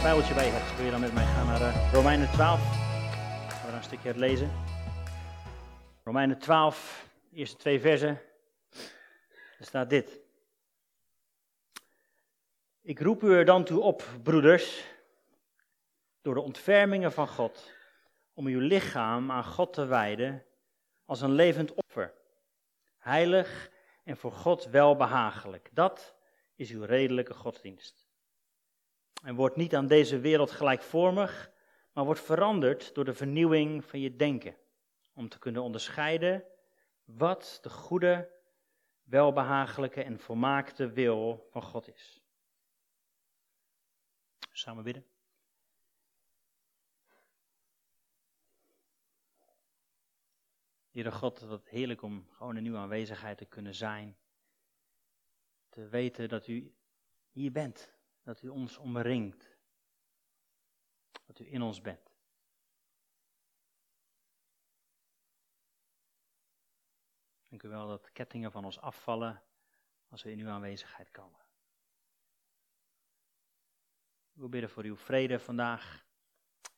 je Bijbeltje bij hebt, wil je dan met mij gaan naar uh, Romeinen 12. We gaan een stukje het lezen. Romeinen 12, eerste twee versen. Er staat dit. Ik roep u er dan toe op, broeders, door de ontfermingen van God, om uw lichaam aan God te wijden als een levend offer, heilig en voor God welbehagelijk. Dat is uw redelijke godsdienst. En wordt niet aan deze wereld gelijkvormig, maar wordt veranderd door de vernieuwing van je denken, om te kunnen onderscheiden wat de goede, welbehagelijke en volmaakte wil van God is. Samen bidden. Heere God, wat heerlijk om gewoon in uw aanwezigheid te kunnen zijn. Te weten dat u hier bent, dat u ons omringt, dat u in ons bent. Dank u wel dat kettingen van ons afvallen als we in uw aanwezigheid komen. We bidden voor uw vrede vandaag,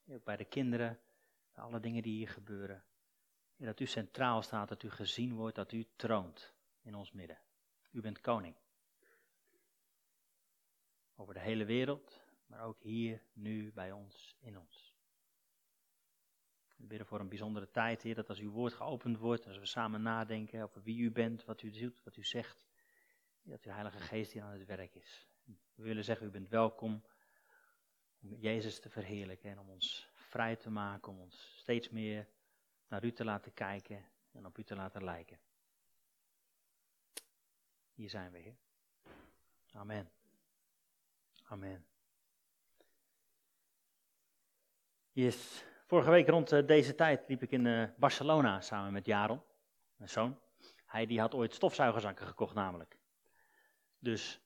ook bij de kinderen, bij alle dingen die hier gebeuren. En dat u centraal staat, dat u gezien wordt, dat u troont in ons midden. U bent koning. Over de hele wereld, maar ook hier, nu, bij ons, in ons. We bidden voor een bijzondere tijd, Heer, dat als uw woord geopend wordt, als we samen nadenken over wie u bent, wat u doet, wat u zegt, dat uw Heilige Geest hier aan het werk is. We willen zeggen, u bent welkom om Jezus te verheerlijken en om ons vrij te maken, om ons steeds meer naar u te laten kijken en op u te laten lijken. Hier zijn we, Heer. Amen. Amen. Yes. Vorige week rond eh, deze tijd liep ik in eh, Barcelona samen met Jaron, mijn zoon. Hij die had ooit stofzuigerzakken gekocht namelijk. Dus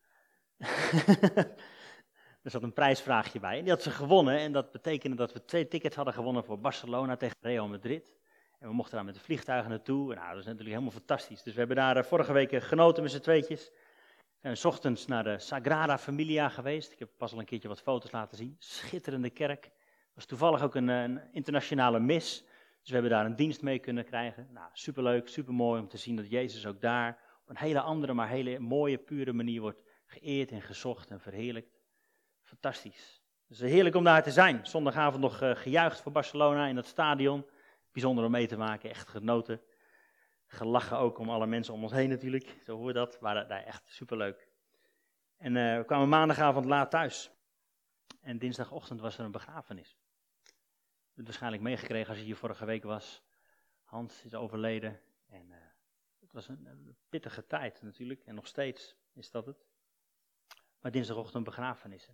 er zat een prijsvraagje bij. En die had ze gewonnen en dat betekende dat we twee tickets hadden gewonnen voor Barcelona tegen Real Madrid. En we mochten daar met de vliegtuigen naartoe. Nou, dat is natuurlijk helemaal fantastisch. Dus we hebben daar eh, vorige week genoten met z'n tweetjes. We zijn ochtends naar de Sagrada Familia geweest. Ik heb pas al een keertje wat foto's laten zien. Schitterende kerk. was toevallig ook een, een internationale mis. Dus we hebben daar een dienst mee kunnen krijgen. Nou, superleuk, supermooi om te zien dat Jezus ook daar op een hele andere, maar hele mooie, pure manier wordt geëerd en gezocht en verheerlijkt. Fantastisch. Het is heerlijk om daar te zijn. Zondagavond nog gejuicht voor Barcelona in dat stadion bijzonder om mee te maken, echt genoten. Gelachen ook om alle mensen om ons heen natuurlijk, zo hoor dat, waren daar echt superleuk. En uh, we kwamen maandagavond laat thuis. En dinsdagochtend was er een begrafenis. Hebt waarschijnlijk meegekregen als je hier vorige week was. Hans is overleden. En uh, het was een, pittige tijd natuurlijk. En nog steeds is dat het. Maar dinsdagochtend begrafenis.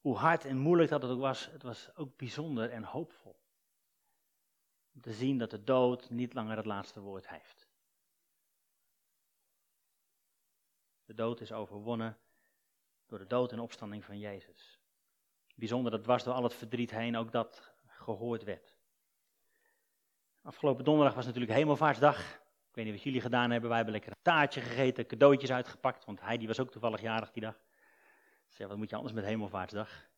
Hoe hard en moeilijk dat het ook was, het was ook bijzonder en hoopvol om te zien dat de dood niet langer het laatste woord heeft. De dood is overwonnen door de dood en opstanding van Jezus. Bijzonder dat dwars door al het verdriet heen ook dat gehoord werd. Afgelopen donderdag was natuurlijk Hemelvaartsdag. Ik weet niet wat jullie gedaan hebben. Wij hebben lekker een taartje gegeten, cadeautjes uitgepakt. Want hij die was ook toevallig jarig die dag. Dus wat moet je anders met Hemelvaartsdag?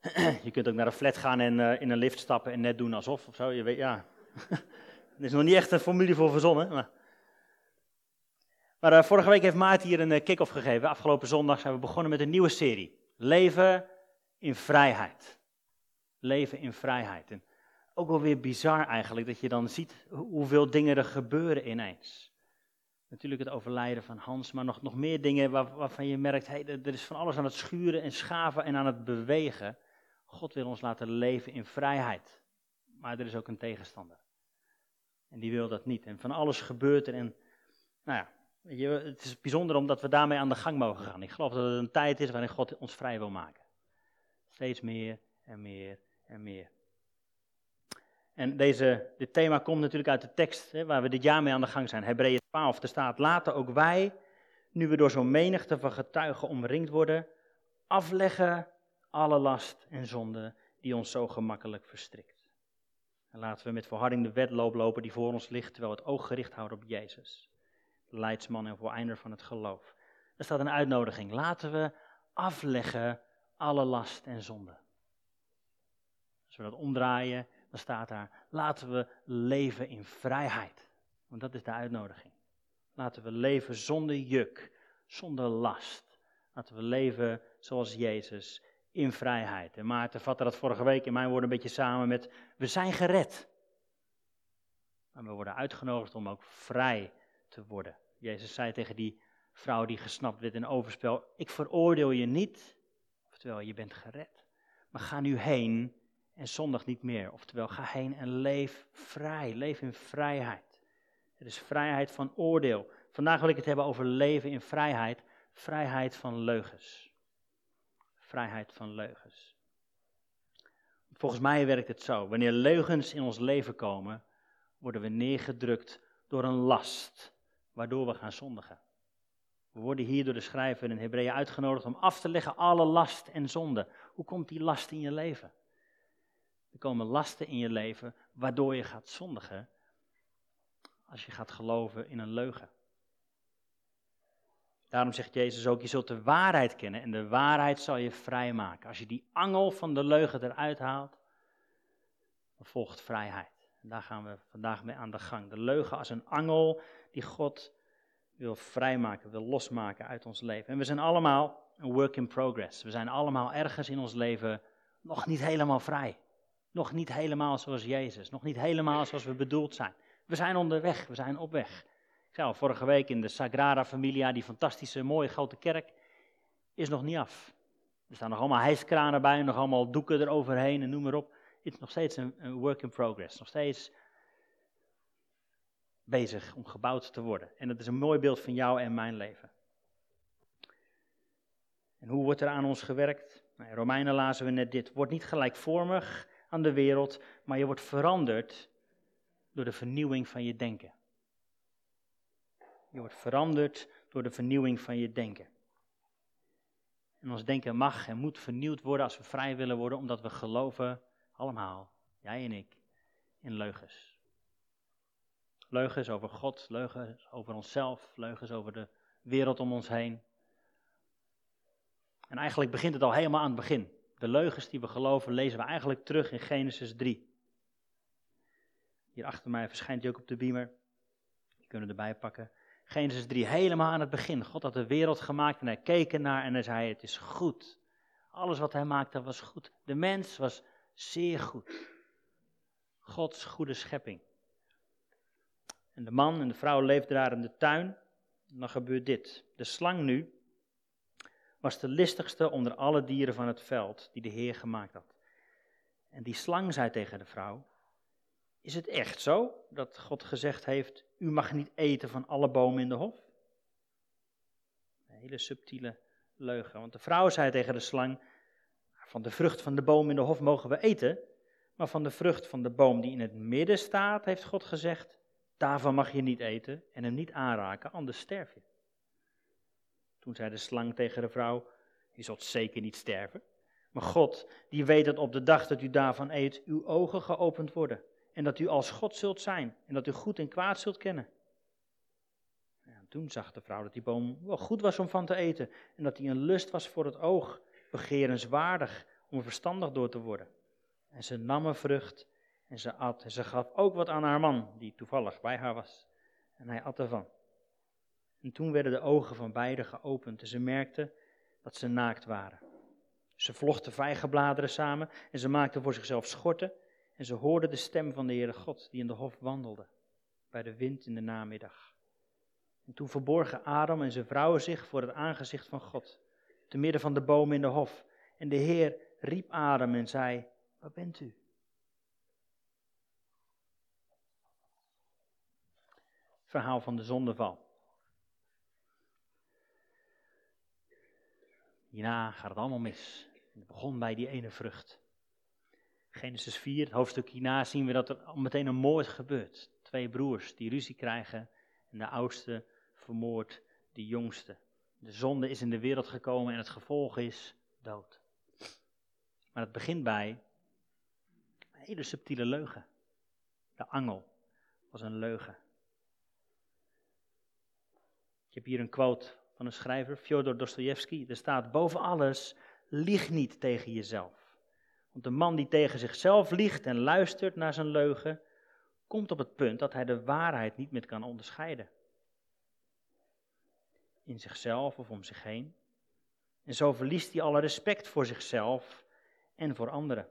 je kunt ook naar een flat gaan en uh, in een lift stappen en net doen alsof of zo. Je weet, ja. er is nog niet echt een formule voor verzonnen. Maar, maar uh, vorige week heeft Maarten hier een uh, kick-off gegeven. Afgelopen zondag zijn we begonnen met een nieuwe serie. Leven in vrijheid. Leven in vrijheid. En ook wel weer bizar eigenlijk dat je dan ziet hoeveel dingen er gebeuren ineens. Natuurlijk het overlijden van Hans, maar nog, nog meer dingen waar, waarvan je merkt, hey, er is van alles aan het schuren en schaven en aan het bewegen. God wil ons laten leven in vrijheid. Maar er is ook een tegenstander. En die wil dat niet. En van alles gebeurt er. En nou ja, je, het is bijzonder omdat we daarmee aan de gang mogen gaan. Ik geloof dat het een tijd is waarin God ons vrij wil maken. Steeds meer en meer en meer. En deze, dit thema komt natuurlijk uit de tekst hè, waar we dit jaar mee aan de gang zijn. Hebreeën 12, er staat, laten ook wij, nu we door zo'n menigte van getuigen omringd worden, afleggen alle last en zonde die ons zo gemakkelijk verstrikt. En laten we met volharding de wedloop lopen die voor ons ligt, terwijl we het oog gericht houden op Jezus, leidsman en voleinder van het geloof. Er staat een uitnodiging. Laten we afleggen alle last en zonde. Als we dat omdraaien, dan staat daar, laten we leven in vrijheid. Want dat is de uitnodiging. Laten we leven zonder juk, zonder last. Laten we leven zoals Jezus in vrijheid. En Maarten vatte dat vorige week in mijn woorden een beetje samen met, we zijn gered. Maar we worden uitgenodigd om ook vrij te worden. Jezus zei tegen die vrouw die gesnapt werd in overspel, ik veroordeel je niet, oftewel je bent gered. Maar ga nu heen en zondag niet meer. Oftewel, ga heen en leef vrij, leef in vrijheid. Het is vrijheid van oordeel. Vandaag wil ik het hebben over leven in vrijheid, vrijheid van leugens. Vrijheid van leugens. Volgens mij werkt het zo. Wanneer leugens in ons leven komen, worden we neergedrukt door een last, waardoor we gaan zondigen. We worden hier door de schrijver in Hebreeën uitgenodigd om af te leggen alle last en zonde. Hoe komt die last in je leven? Er komen lasten in je leven waardoor je gaat zondigen als je gaat geloven in een leugen. Daarom zegt Jezus ook, je zult de waarheid kennen en de waarheid zal je vrijmaken. Als je die angel van de leugen eruit haalt, dan volgt vrijheid. En daar gaan we vandaag mee aan de gang. De leugen als een angel die God wil vrijmaken, wil losmaken uit ons leven. En we zijn allemaal een work in progress. We zijn allemaal ergens in ons leven nog niet helemaal vrij. Nog niet helemaal zoals Jezus. Nog niet helemaal zoals we bedoeld zijn. We zijn onderweg, we zijn op weg. Vorige week in de Sagrada Familia, die fantastische mooie grote kerk, is nog niet af. Er staan nog allemaal hijskranen bij, nog allemaal doeken eroverheen en noem maar op. Het is nog steeds een, work in progress. Nog steeds bezig om gebouwd te worden. En dat is een mooi beeld van jou en mijn leven. En hoe wordt er aan ons gewerkt? Nou, in Romeinen lazen we net dit. Word niet gelijkvormig aan de wereld, maar je wordt veranderd door de vernieuwing van je denken. Je wordt veranderd door de vernieuwing van je denken. En ons denken mag en moet vernieuwd worden als we vrij willen worden, omdat we geloven, allemaal, jij en ik, in leugens. Leugens over God, leugens over onszelf, leugens over de wereld om ons heen. En eigenlijk begint het al helemaal aan het begin. De leugens die we geloven lezen we eigenlijk terug in Genesis 3. Hier achter mij verschijnt hij ook op de beamer. Die kunnen erbij pakken. Genesis 3, helemaal aan het begin. God had de wereld gemaakt en hij keek ernaar en hij zei: Het is goed. Alles wat hij maakte was goed. De mens was zeer goed. Gods goede schepping. En de man en de vrouw leefden daar in de tuin. En dan gebeurt dit. De slang nu was de listigste onder alle dieren van het veld die de Heer gemaakt had. En die slang zei tegen de vrouw: Is het echt zo dat God gezegd heeft: U mag niet eten van alle bomen in de hof? Een hele subtiele leugen. Want de vrouw zei tegen de slang: Van de vrucht van de boom in de hof mogen we eten, maar van de vrucht van de boom die in het midden staat, heeft God gezegd: Daarvan mag je niet eten en hem niet aanraken, anders sterf je. Toen zei de slang tegen de vrouw: Je zult zeker niet sterven. Maar God, die weet dat op de dag dat u daarvan eet, uw ogen geopend worden. En dat u als God zult zijn. En dat u goed en kwaad zult kennen. Ja, toen zag de vrouw dat die boom wel goed was om van te eten. En dat hij een lust was voor het oog. Begerenswaardig om verstandig door te worden. En ze nam een vrucht en ze at. En ze gaf ook wat aan haar man, die toevallig bij haar was. En hij at ervan. En toen werden de ogen van beiden geopend en ze merkten dat ze naakt waren. Ze vlochten vijgenbladeren samen en ze maakten voor zichzelf schorten. En ze hoorden de stem van de Heere God die in de hof wandelde, bij de wind in de namiddag. En toen verborgen Adam en zijn vrouwen zich voor het aangezicht van God, te midden van de bomen in de hof. En de Heer riep Adam en zei, waar bent u? Verhaal van de zondeval. Hierna gaat het allemaal mis. Het begon bij die ene vrucht. Genesis 4, het hoofdstuk hierna, zien we dat er meteen een moord gebeurt. Twee broers die ruzie krijgen en de oudste vermoordt de jongste. De zonde is in de wereld gekomen en het gevolg is dood. Maar het begint bij een hele subtiele leugen. De angel was een leugen. Ik heb hier een quote van een schrijver, Fyodor Dostoevsky. Er staat boven alles lieg niet tegen jezelf. Want de man die tegen zichzelf liegt en luistert naar zijn leugen, komt op het punt dat hij de waarheid niet meer kan onderscheiden. In zichzelf of om zich heen. En zo verliest hij alle respect voor zichzelf en voor anderen.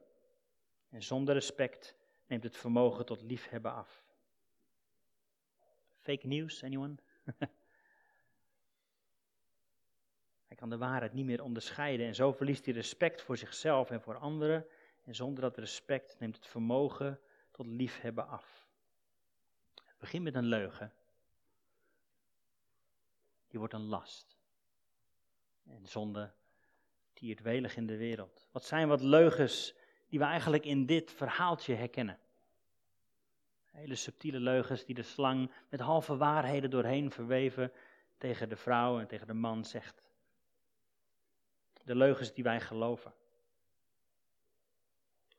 En zonder respect neemt het vermogen tot liefhebben af. Fake news, anyone? hij kan de waarheid niet meer onderscheiden en zo verliest hij respect voor zichzelf en voor anderen. En zonder dat respect neemt het vermogen tot liefhebben af. Het begint met een leugen. Die wordt een last. En zonde tiert welig in de wereld. Wat zijn wat leugens die we eigenlijk in dit verhaaltje herkennen? Hele subtiele leugens die de slang met halve waarheden doorheen verweven tegen de vrouw en tegen de man zegt. De leugens die wij geloven.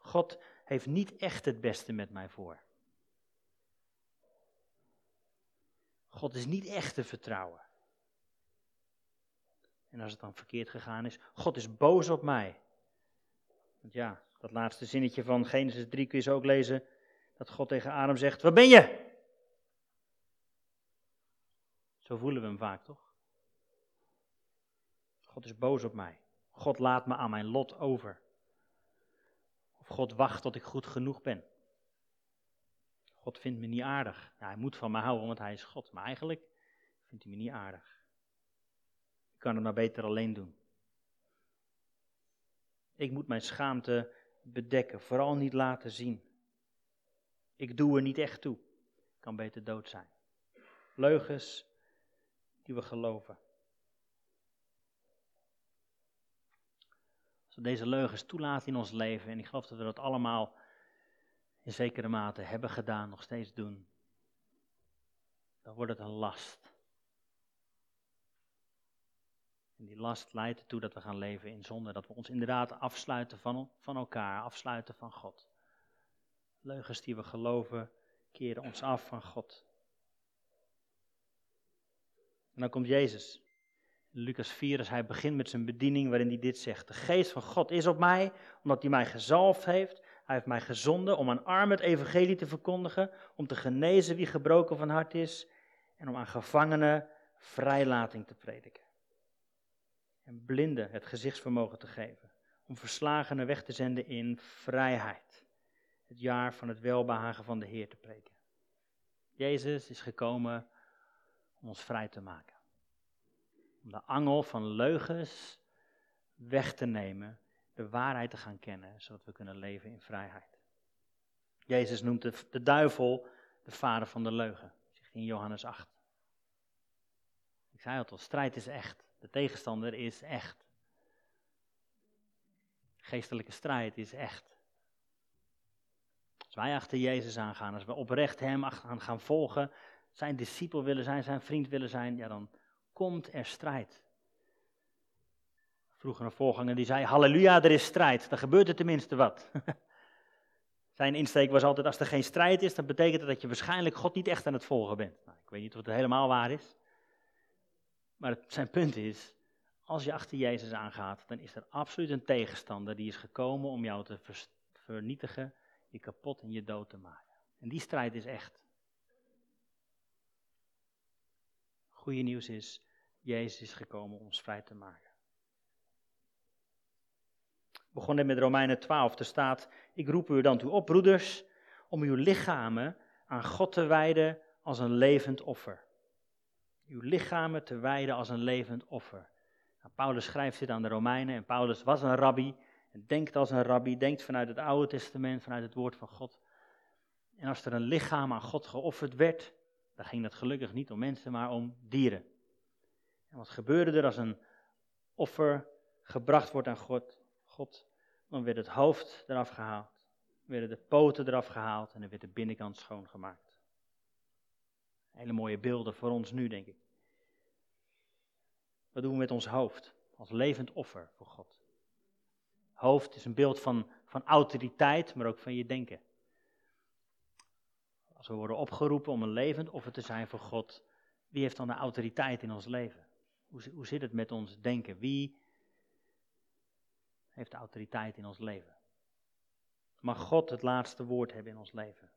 God heeft niet echt het beste met mij voor. God is niet echt te vertrouwen. En als het dan verkeerd gegaan is, God is boos op mij. Want ja, dat laatste zinnetje van Genesis 3 kun je zo ook lezen dat God tegen Adam zegt: Waar ben je? Zo voelen we hem vaak, toch? God is boos op mij. God laat me aan mijn lot over. God wacht tot ik goed genoeg ben. God vindt me niet aardig. Ja, hij moet van me houden, want hij is God. Maar eigenlijk vindt hij me niet aardig. Ik kan het maar beter alleen doen. Ik moet mijn schaamte bedekken, vooral niet laten zien. Ik doe er niet echt toe. Ik kan beter dood zijn. Leugens die we geloven. We deze leugens toelaten in ons leven, en ik geloof dat we dat allemaal in zekere mate hebben gedaan, nog steeds doen, dan wordt het een last. En die last leidt ertoe dat we gaan leven in zonde, dat we ons inderdaad afsluiten van, van elkaar, afsluiten van God. Leugens die we geloven, keren ons af van God. En dan komt Jezus. Lucas 4, als hij begint met zijn bediening, waarin hij dit zegt. De geest van God is op mij, omdat hij mij gezalfd heeft. Hij heeft mij gezonden om aan armen het evangelie te verkondigen, om te genezen wie gebroken van hart is, en om aan gevangenen vrijlating te prediken. En blinden het gezichtsvermogen te geven, om verslagenen weg te zenden in vrijheid het jaar van het welbehagen van de Heer te preken. Jezus is gekomen om ons vrij te maken. Om de angel van leugens weg te nemen, de waarheid te gaan kennen, zodat we kunnen leven in vrijheid. Jezus noemt de, de duivel de vader van de leugen, zegt in Johannes 8. Ik zei het al, strijd is echt. De tegenstander is echt. Geestelijke strijd is echt wij achter Jezus aangaan, als we oprecht Hem gaan volgen, zijn discipel willen zijn, zijn vriend willen zijn, ja dan komt er strijd. Vroeger een voorganger die zei, halleluja, er is strijd, dan gebeurt er tenminste wat. Zijn insteek was altijd, als er geen strijd is, dan betekent dat dat je waarschijnlijk God niet echt aan het volgen bent. Nou, ik weet niet of het helemaal waar is. Maar het, zijn punt is, als je achter Jezus aangaat, dan is er absoluut een tegenstander die is gekomen om jou te vernietigen je kapot en je dood te maken. En die strijd is echt. Goede nieuws is, Jezus is gekomen om ons vrij te maken. We begonnen met Romeinen 12. Er staat, ik roep u dan toe op, broeders, om uw lichamen aan God te wijden als een levend offer. Uw lichamen te wijden als een levend offer. Nou, Paulus schrijft dit aan de Romeinen en Paulus was een rabbi denkt als een rabbi, denkt vanuit het Oude Testament, vanuit het woord van God. En als er een lichaam aan God geofferd werd, dan ging dat gelukkig niet om mensen, maar om dieren. Wat gebeurde er als een offer gebracht wordt aan God? God dan werd het hoofd eraf gehaald, werden de poten eraf gehaald en dan werd de binnenkant schoongemaakt. Hele mooie beelden voor ons nu, denk ik. Wat doen we met ons hoofd als levend offer voor God? Hoofd is een beeld van, van autoriteit, maar ook van je denken. Als we worden opgeroepen om een levend offer te zijn voor God, wie heeft dan de autoriteit in ons leven? Hoe, zit het met ons denken? Wie, heeft de autoriteit in ons leven. Mag God het laatste woord hebben in ons leven.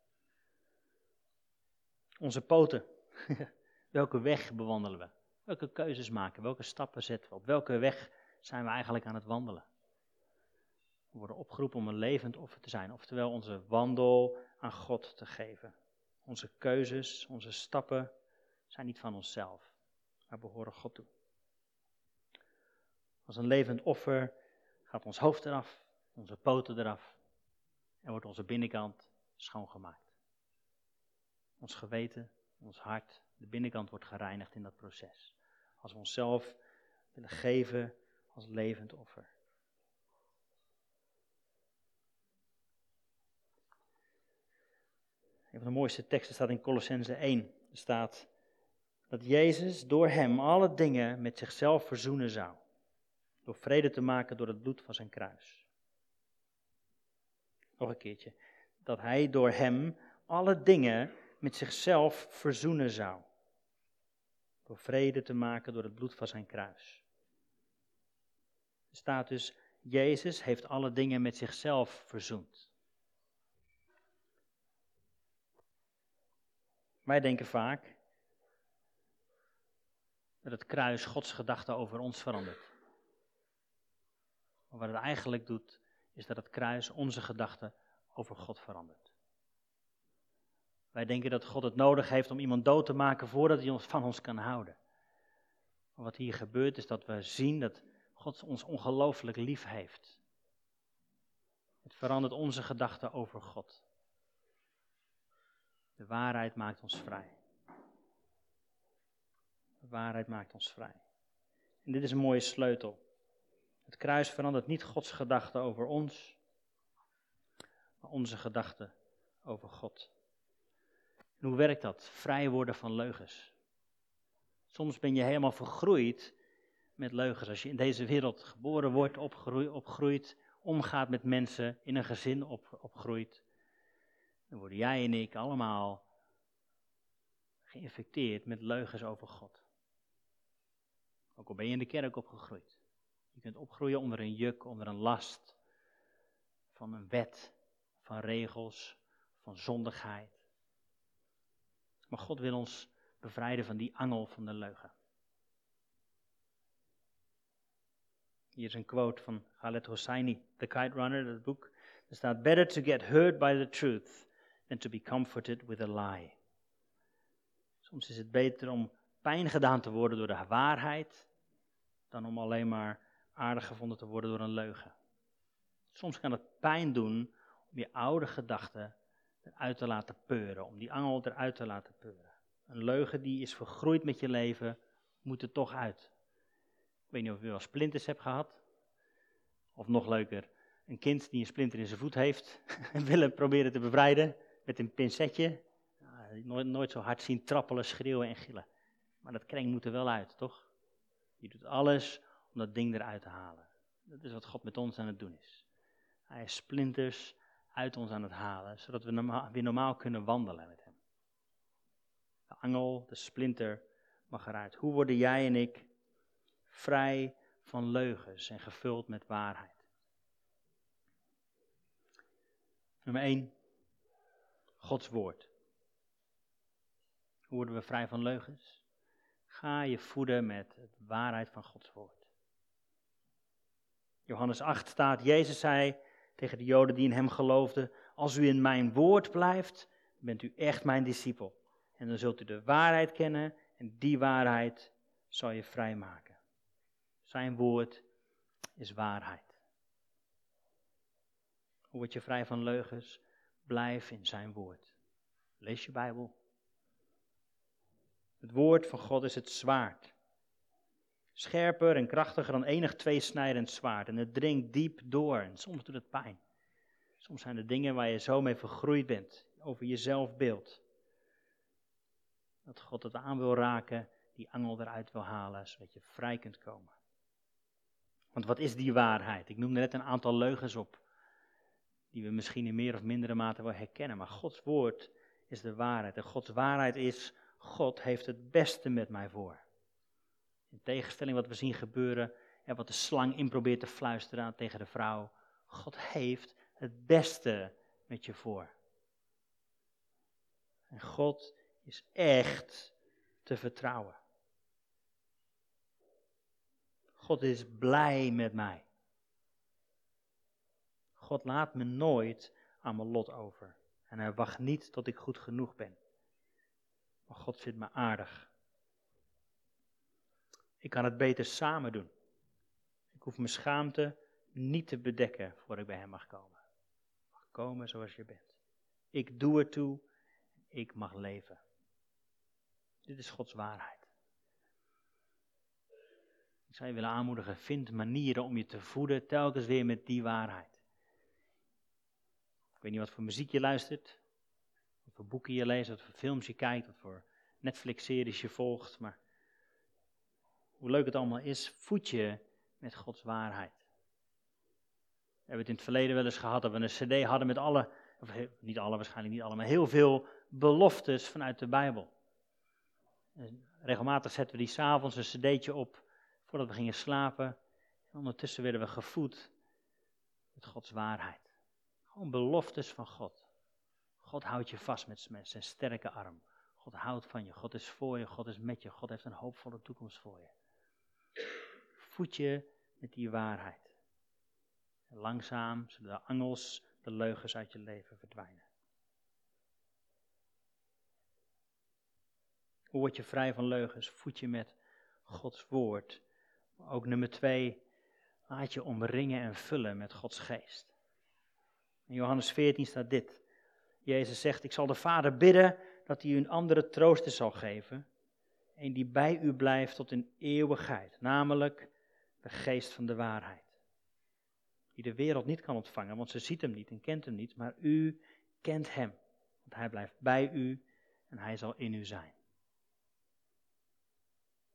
Onze poten. Welke weg bewandelen we? Welke keuzes maken? Welke stappen zetten we? Op welke weg zijn we eigenlijk aan het wandelen? We worden opgeroepen om een levend offer te zijn, oftewel onze wandel aan God te geven. Onze keuzes, onze stappen zijn niet van onszelf, maar behoren God toe. Als een levend offer gaat ons hoofd eraf, onze poten eraf en wordt onze binnenkant schoongemaakt. Ons geweten, ons hart, de binnenkant wordt gereinigd in dat proces. Als we onszelf willen geven als levend offer. Een van de mooiste teksten staat in Colossense 1. Er staat dat Jezus door hem alle dingen met zichzelf verzoenen zou. Door vrede te maken door het bloed van zijn kruis. Nog een keertje. Dat hij door hem alle dingen met zichzelf verzoenen zou. Door vrede te maken door het bloed van zijn kruis. Er staat dus, Jezus heeft alle dingen met zichzelf verzoend. Wij denken vaak dat het kruis Gods gedachten over ons verandert. Maar wat het eigenlijk doet, is dat het kruis onze gedachten over God verandert. Wij denken dat God het nodig heeft om iemand dood te maken voordat hij ons van ons kan houden. Maar wat hier gebeurt is dat we zien dat God ons ongelooflijk lief heeft. Het verandert onze gedachten over God. De waarheid maakt ons vrij. De waarheid maakt ons vrij. En dit is een mooie sleutel. Het kruis verandert niet Gods gedachten over ons, maar onze gedachten over God. En hoe werkt dat? Vrij worden van leugens. Soms ben je helemaal vergroeid met leugens. Als je in deze wereld geboren wordt, opgroeit, opgroeit omgaat met mensen, in een gezin op, opgroeit, dan worden jij en ik allemaal geïnfecteerd met leugens over God. Ook al ben je in de kerk opgegroeid. Je kunt opgroeien onder een juk, onder een last van een wet, van regels, van zondigheid. Maar God wil ons bevrijden van die angel van de leugen. Hier is een quote van Khaled Hosseini, The Kite Runner, dat boek. Er staat: Better to get hurt by the truth than to be comforted with a lie. Soms is het beter om pijn gedaan te worden door de waarheid, dan om alleen maar aardig gevonden te worden door een leugen. Soms kan het pijn doen om je oude gedachten eruit te laten peuren, om die angel eruit te laten peuren. Een leugen die is vergroeid met je leven, moet er toch uit. Ik weet niet of u wel splinters hebt gehad. Of nog leuker, een kind die een splinter in zijn voet heeft en wil proberen te bevrijden met een pincetje. nooit, nooit zo hard zien trappelen, schreeuwen en gillen. Maar dat kring moet er wel uit, toch? Je doet alles dat ding eruit te halen. Dat is wat God met ons aan het doen is. Hij is splinters uit ons aan het halen, zodat we weer normaal kunnen wandelen met hem. De angel, de splinter mag eruit. Hoe worden jij en ik vrij van leugens en gevuld met waarheid? Nummer 1. Gods woord. Hoe worden we vrij van leugens? Ga je voeden met de waarheid van Gods woord. Johannes 8 staat, Jezus zei tegen de Joden die in hem geloofden, als u in mijn woord blijft, bent u echt mijn discipel. En dan zult u de waarheid kennen en die waarheid zal je vrijmaken. Zijn woord is waarheid. Hoe word je vrij van leugens? Blijf in zijn woord. Lees je Bijbel. Het woord van God is het zwaard. Scherper en krachtiger dan enig tweesnijdend zwaard. En het dringt diep door en soms doet het pijn. Soms zijn er dingen waar je zo mee vergroeid bent, over je zelfbeeld. Dat God het aan wil raken, die angel eruit wil halen, zodat je vrij kunt komen. Want wat is die waarheid? Ik noemde net een aantal leugens op, die we misschien in meer of mindere mate wel herkennen. Maar Gods woord is de waarheid. En Gods waarheid is, God heeft het beste met mij voor. In tegenstelling wat we zien gebeuren En wat de slang in probeert te fluisteren tegen de vrouw. God heeft het beste met je voor. En God is echt te vertrouwen. God is blij met mij. God laat me nooit aan mijn lot over. En hij wacht niet tot ik goed genoeg ben. Maar God vindt me aardig. Ik kan het beter samen doen. Ik hoef mijn schaamte niet te bedekken voor ik bij hem mag komen. Mag komen zoals je bent. Ik doe ertoe. Ik mag leven. Dit is Gods waarheid. Ik zou je willen aanmoedigen, vind manieren om je te voeden telkens weer met die waarheid. Ik weet niet wat voor muziek je luistert, wat voor boeken je leest, wat voor films je kijkt, wat voor Netflix-series je volgt, maar hoe leuk het allemaal is, voed je met Gods waarheid. We hebben het in het verleden wel eens gehad dat we een cd hadden met alle, of niet alle, waarschijnlijk niet alle, maar heel veel beloftes vanuit de Bijbel. En regelmatig zetten we die s'avonds een cd'tje op voordat we gingen slapen. En ondertussen werden we gevoed met Gods waarheid. Gewoon beloftes van God. God houdt je vast met zijn sterke arm. God houdt van je. God is voor je. God is met je. God heeft een hoopvolle toekomst voor je. Voed je met die waarheid. En langzaam zullen de angels, de leugens uit je leven verdwijnen. Hoe word je vrij van leugens? Voed je met Gods woord. Ook nummer twee, laat je omringen en vullen met Gods geest. In Johannes 14 staat dit. Jezus zegt, ik zal de Vader bidden dat hij u een andere trooster zal geven. Een die bij u blijft tot in eeuwigheid. Namelijk de geest van de waarheid. Die de wereld niet kan ontvangen, want ze ziet hem niet en kent hem niet. Maar u kent hem. Want hij blijft bij u en hij zal in u zijn.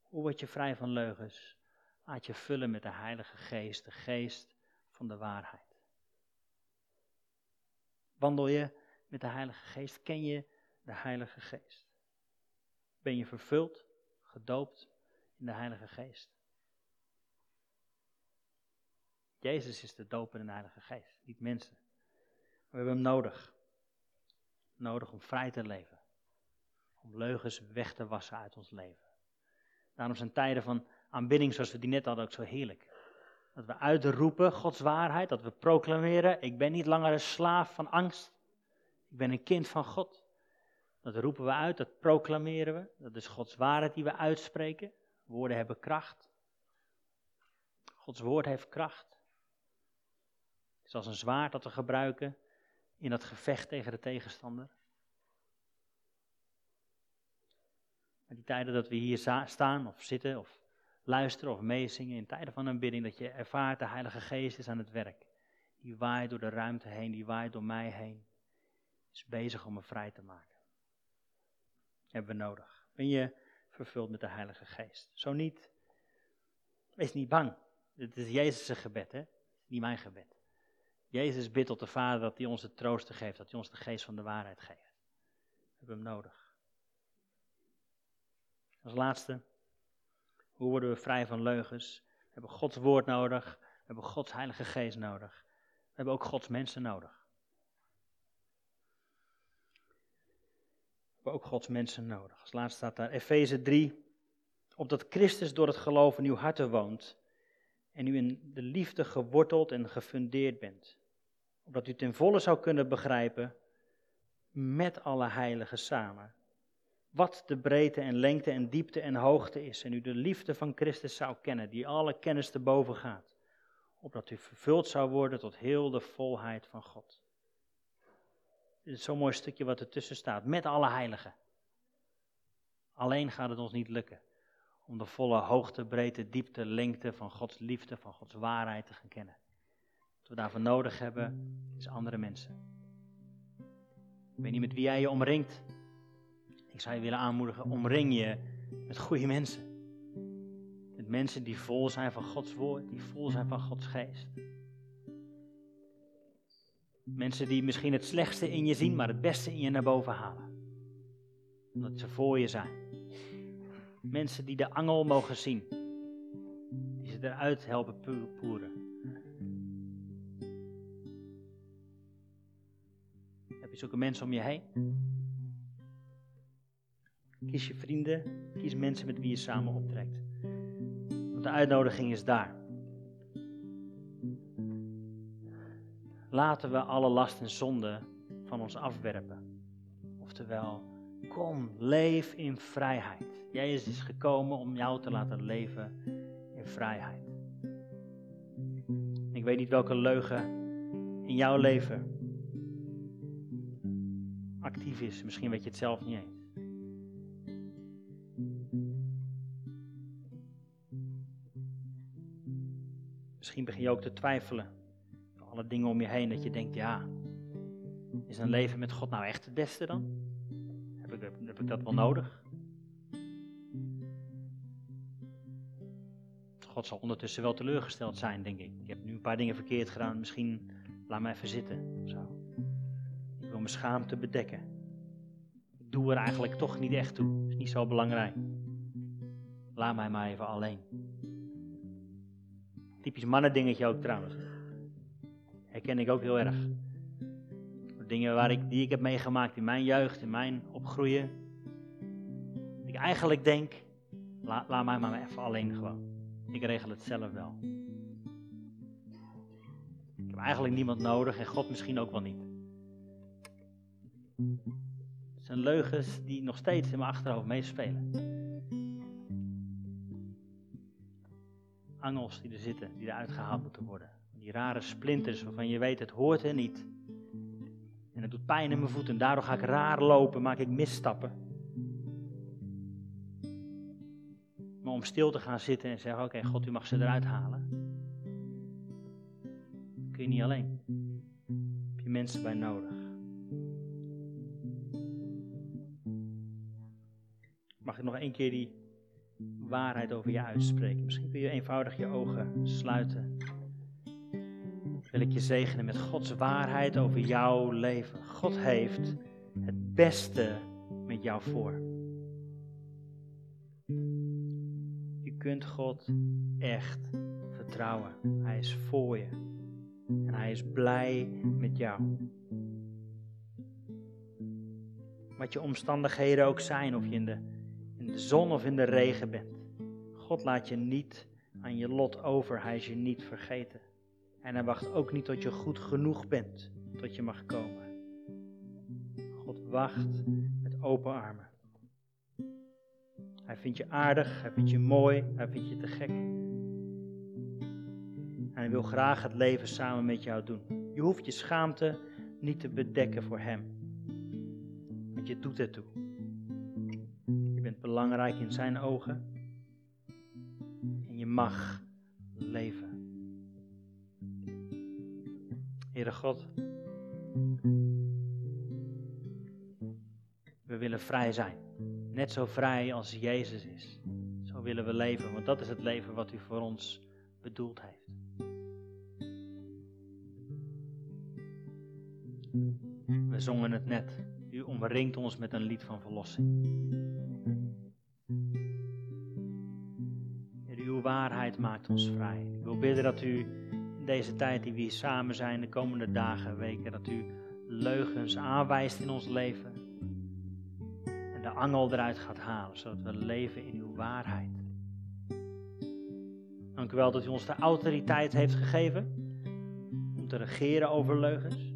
Hoe word je vrij van leugens? Laat je vullen met de Heilige Geest, de geest van de waarheid. Wandel je met de Heilige Geest? Ken je de Heilige Geest? Ben je vervuld, gedoopt in de Heilige Geest? Jezus is de doper in de Heilige Geest, niet mensen. We hebben hem nodig. Nodig om vrij te leven. Om leugens weg te wassen uit ons leven. Daarom zijn tijden van aanbidding zoals we die net hadden ook zo heerlijk. Dat we uitroepen Gods waarheid, dat we proclameren, ik ben niet langer een slaaf van angst. Ik ben een kind van God. Dat roepen we uit, dat proclameren we. Dat is Gods waarheid die we uitspreken. Woorden hebben kracht. Gods woord heeft kracht. Het is als een zwaard dat we gebruiken in dat gevecht tegen de tegenstander. Maar die tijden dat we hier staan of zitten of luisteren of meezingen, in tijden van aanbidding, dat je ervaart de Heilige Geest is aan het werk. Die waait door de ruimte heen, die waait door mij heen. Is bezig om me vrij te maken. hebben we nodig. Ben je vervuld met de Heilige Geest? Zo niet, wees niet bang. Dit is Jezus' gebed, hè? Niet mijn gebed. Jezus bidt tot de Vader dat hij ons de troosten geeft, dat hij ons de geest van de waarheid geeft. We hebben hem nodig. Als laatste, hoe worden we vrij van leugens? We hebben Gods woord nodig, we hebben Gods heilige geest nodig. We hebben ook Gods mensen nodig. We hebben ook Gods mensen nodig. Als laatste staat daar Efeze 3, opdat Christus door het geloof in uw harten woont en u in de liefde geworteld en gefundeerd bent opdat u ten volle zou kunnen begrijpen, met alle heiligen samen, wat de breedte en lengte en diepte en hoogte is, en u de liefde van Christus zou kennen, die alle kennis te boven gaat, opdat u vervuld zou worden tot heel de volheid van God. Dit is zo'n mooi stukje wat ertussen staat, met alle heiligen. Alleen gaat het ons niet lukken om de volle hoogte, breedte, diepte, lengte van Gods liefde, van Gods waarheid te gaan kennen. Wat we daarvoor nodig hebben, is andere mensen. Ik weet niet met wie jij je omringt. Ik zou je willen aanmoedigen, omring je met goede mensen. Met mensen die vol zijn van Gods woord, die vol zijn van Gods geest. Mensen die misschien het slechtste in je zien, maar het beste in je naar boven halen. Omdat ze voor je zijn. Mensen die de angel mogen zien eruit helpen poeren. Je zulke mensen om je heen? Kies je vrienden, kies mensen met wie je samen optrekt. Want de uitnodiging is daar. Laten we alle last en zonde van ons afwerpen. Oftewel, kom, leef in vrijheid. Jezus is gekomen om jou te laten leven in vrijheid. Ik weet niet welke leugen in jouw leven actief is. Misschien weet je het zelf niet eens. Misschien begin je ook te twijfelen. Alle dingen om je heen dat je denkt, ja, is een leven met God nou echt het beste dan? Heb ik, dat wel nodig? God zal ondertussen wel teleurgesteld zijn, denk ik. Ik heb nu een paar dingen verkeerd gedaan, misschien laat me even zitten. Zo. Mijn schaamte bedekken. Ik doe er eigenlijk toch niet echt toe. Is niet zo belangrijk. Laat mij maar even alleen. Typisch mannendingetje ook trouwens. Herken ik ook heel erg. Dingen waar ik, die ik heb meegemaakt in mijn jeugd, in mijn opgroeien. Ik eigenlijk denk, laat mij maar even alleen gewoon. Ik regel het zelf wel. Ik heb eigenlijk niemand nodig en God misschien ook wel niet. Het zijn leugens die nog steeds in mijn achterhoofd meespelen. Angels die er zitten, die eruit gehaald moeten worden. Die rare splinters waarvan je weet het hoort er niet. En het doet pijn in mijn voeten. Daardoor ga ik raar lopen, maak ik misstappen. Maar om stil te gaan zitten en zeggen: Oké, God, u mag ze eruit halen. Kun je niet alleen. Heb je mensen bij nodig. Mag ik nog één keer die waarheid over je uitspreken? Misschien kun je eenvoudig je ogen sluiten. Wil ik je zegenen met Gods waarheid over jouw leven. God heeft het beste met jou voor. kunt God echt vertrouwen. Hij is voor je. En hij is blij met jou. Wat je omstandigheden ook zijn, of je in de, in de zon of in de regen bent. God laat je niet aan je lot over. Hij is je niet vergeten. En hij wacht ook niet tot je goed genoeg bent, tot je mag komen. God wacht met open armen. Hij vindt je aardig, hij vindt je mooi, hij vindt je te gek. En hij wil graag het leven samen met jou doen. Je hoeft je schaamte niet te bedekken voor hem. Want je doet het toe. Belangrijk in zijn ogen. En je mag leven. Heere God, we willen vrij zijn. Net zo vrij als Jezus is. Zo willen we leven, want dat is het leven wat u voor ons bedoeld heeft. We zongen het net. U omringt ons met een lied van verlossing. Waarheid maakt ons vrij. Ik wil bidden dat u in deze tijd die we hier samen zijn, de komende dagen, weken, dat u leugens aanwijst in ons leven de angel eruit gaat halen, zodat we leven in uw waarheid. Dank u wel dat u ons de autoriteit heeft gegeven om te regeren over leugens.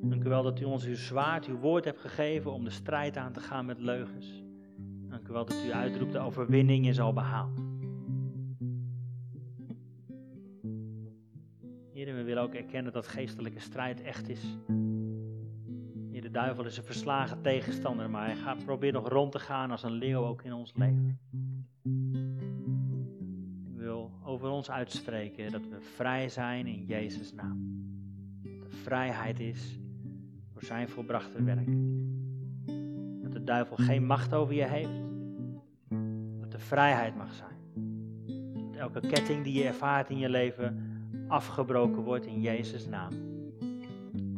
Dank u wel dat u ons uw zwaard, uw woord hebt gegeven om de strijd aan te gaan met leugens. U wel dat u uitroept de overwinning is al behaald. Heer, we willen ook erkennen dat geestelijke strijd echt is de duivel is een verslagen tegenstander, maar hij gaat proberen nog rond te gaan als een leeuw ook in ons leven. Ik wil over ons uitspreken dat we vrij zijn in Jezus' naam. Dat de vrijheid is door zijn volbrachte werk. Dat de duivel geen macht over je heeft. Vrijheid mag zijn. Dat elke ketting die je ervaart in je leven afgebroken wordt in Jezus' naam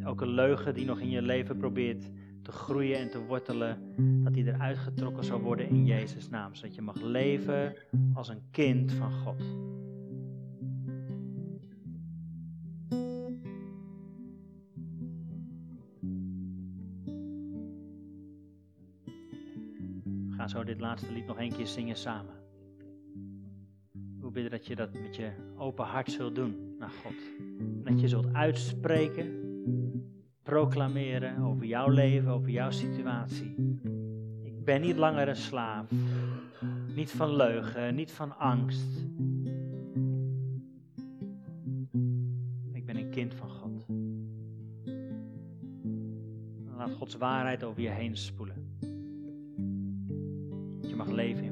elke leugen die nog in je leven probeert te groeien en te wortelen, dat die eruit getrokken zal worden in Jezus' naam. Zodat je mag leven als een kind van God. Dit laatste lied nog één keer zingen samen. We bidden dat je dat met je open hart zult doen naar God. Dat je zult uitspreken proclameren over jouw leven, over jouw situatie. Ik ben niet langer een slaaf. Niet van leugen, niet van angst. Ik ben een kind van God. Laat Gods waarheid over je heen spoelen. Dat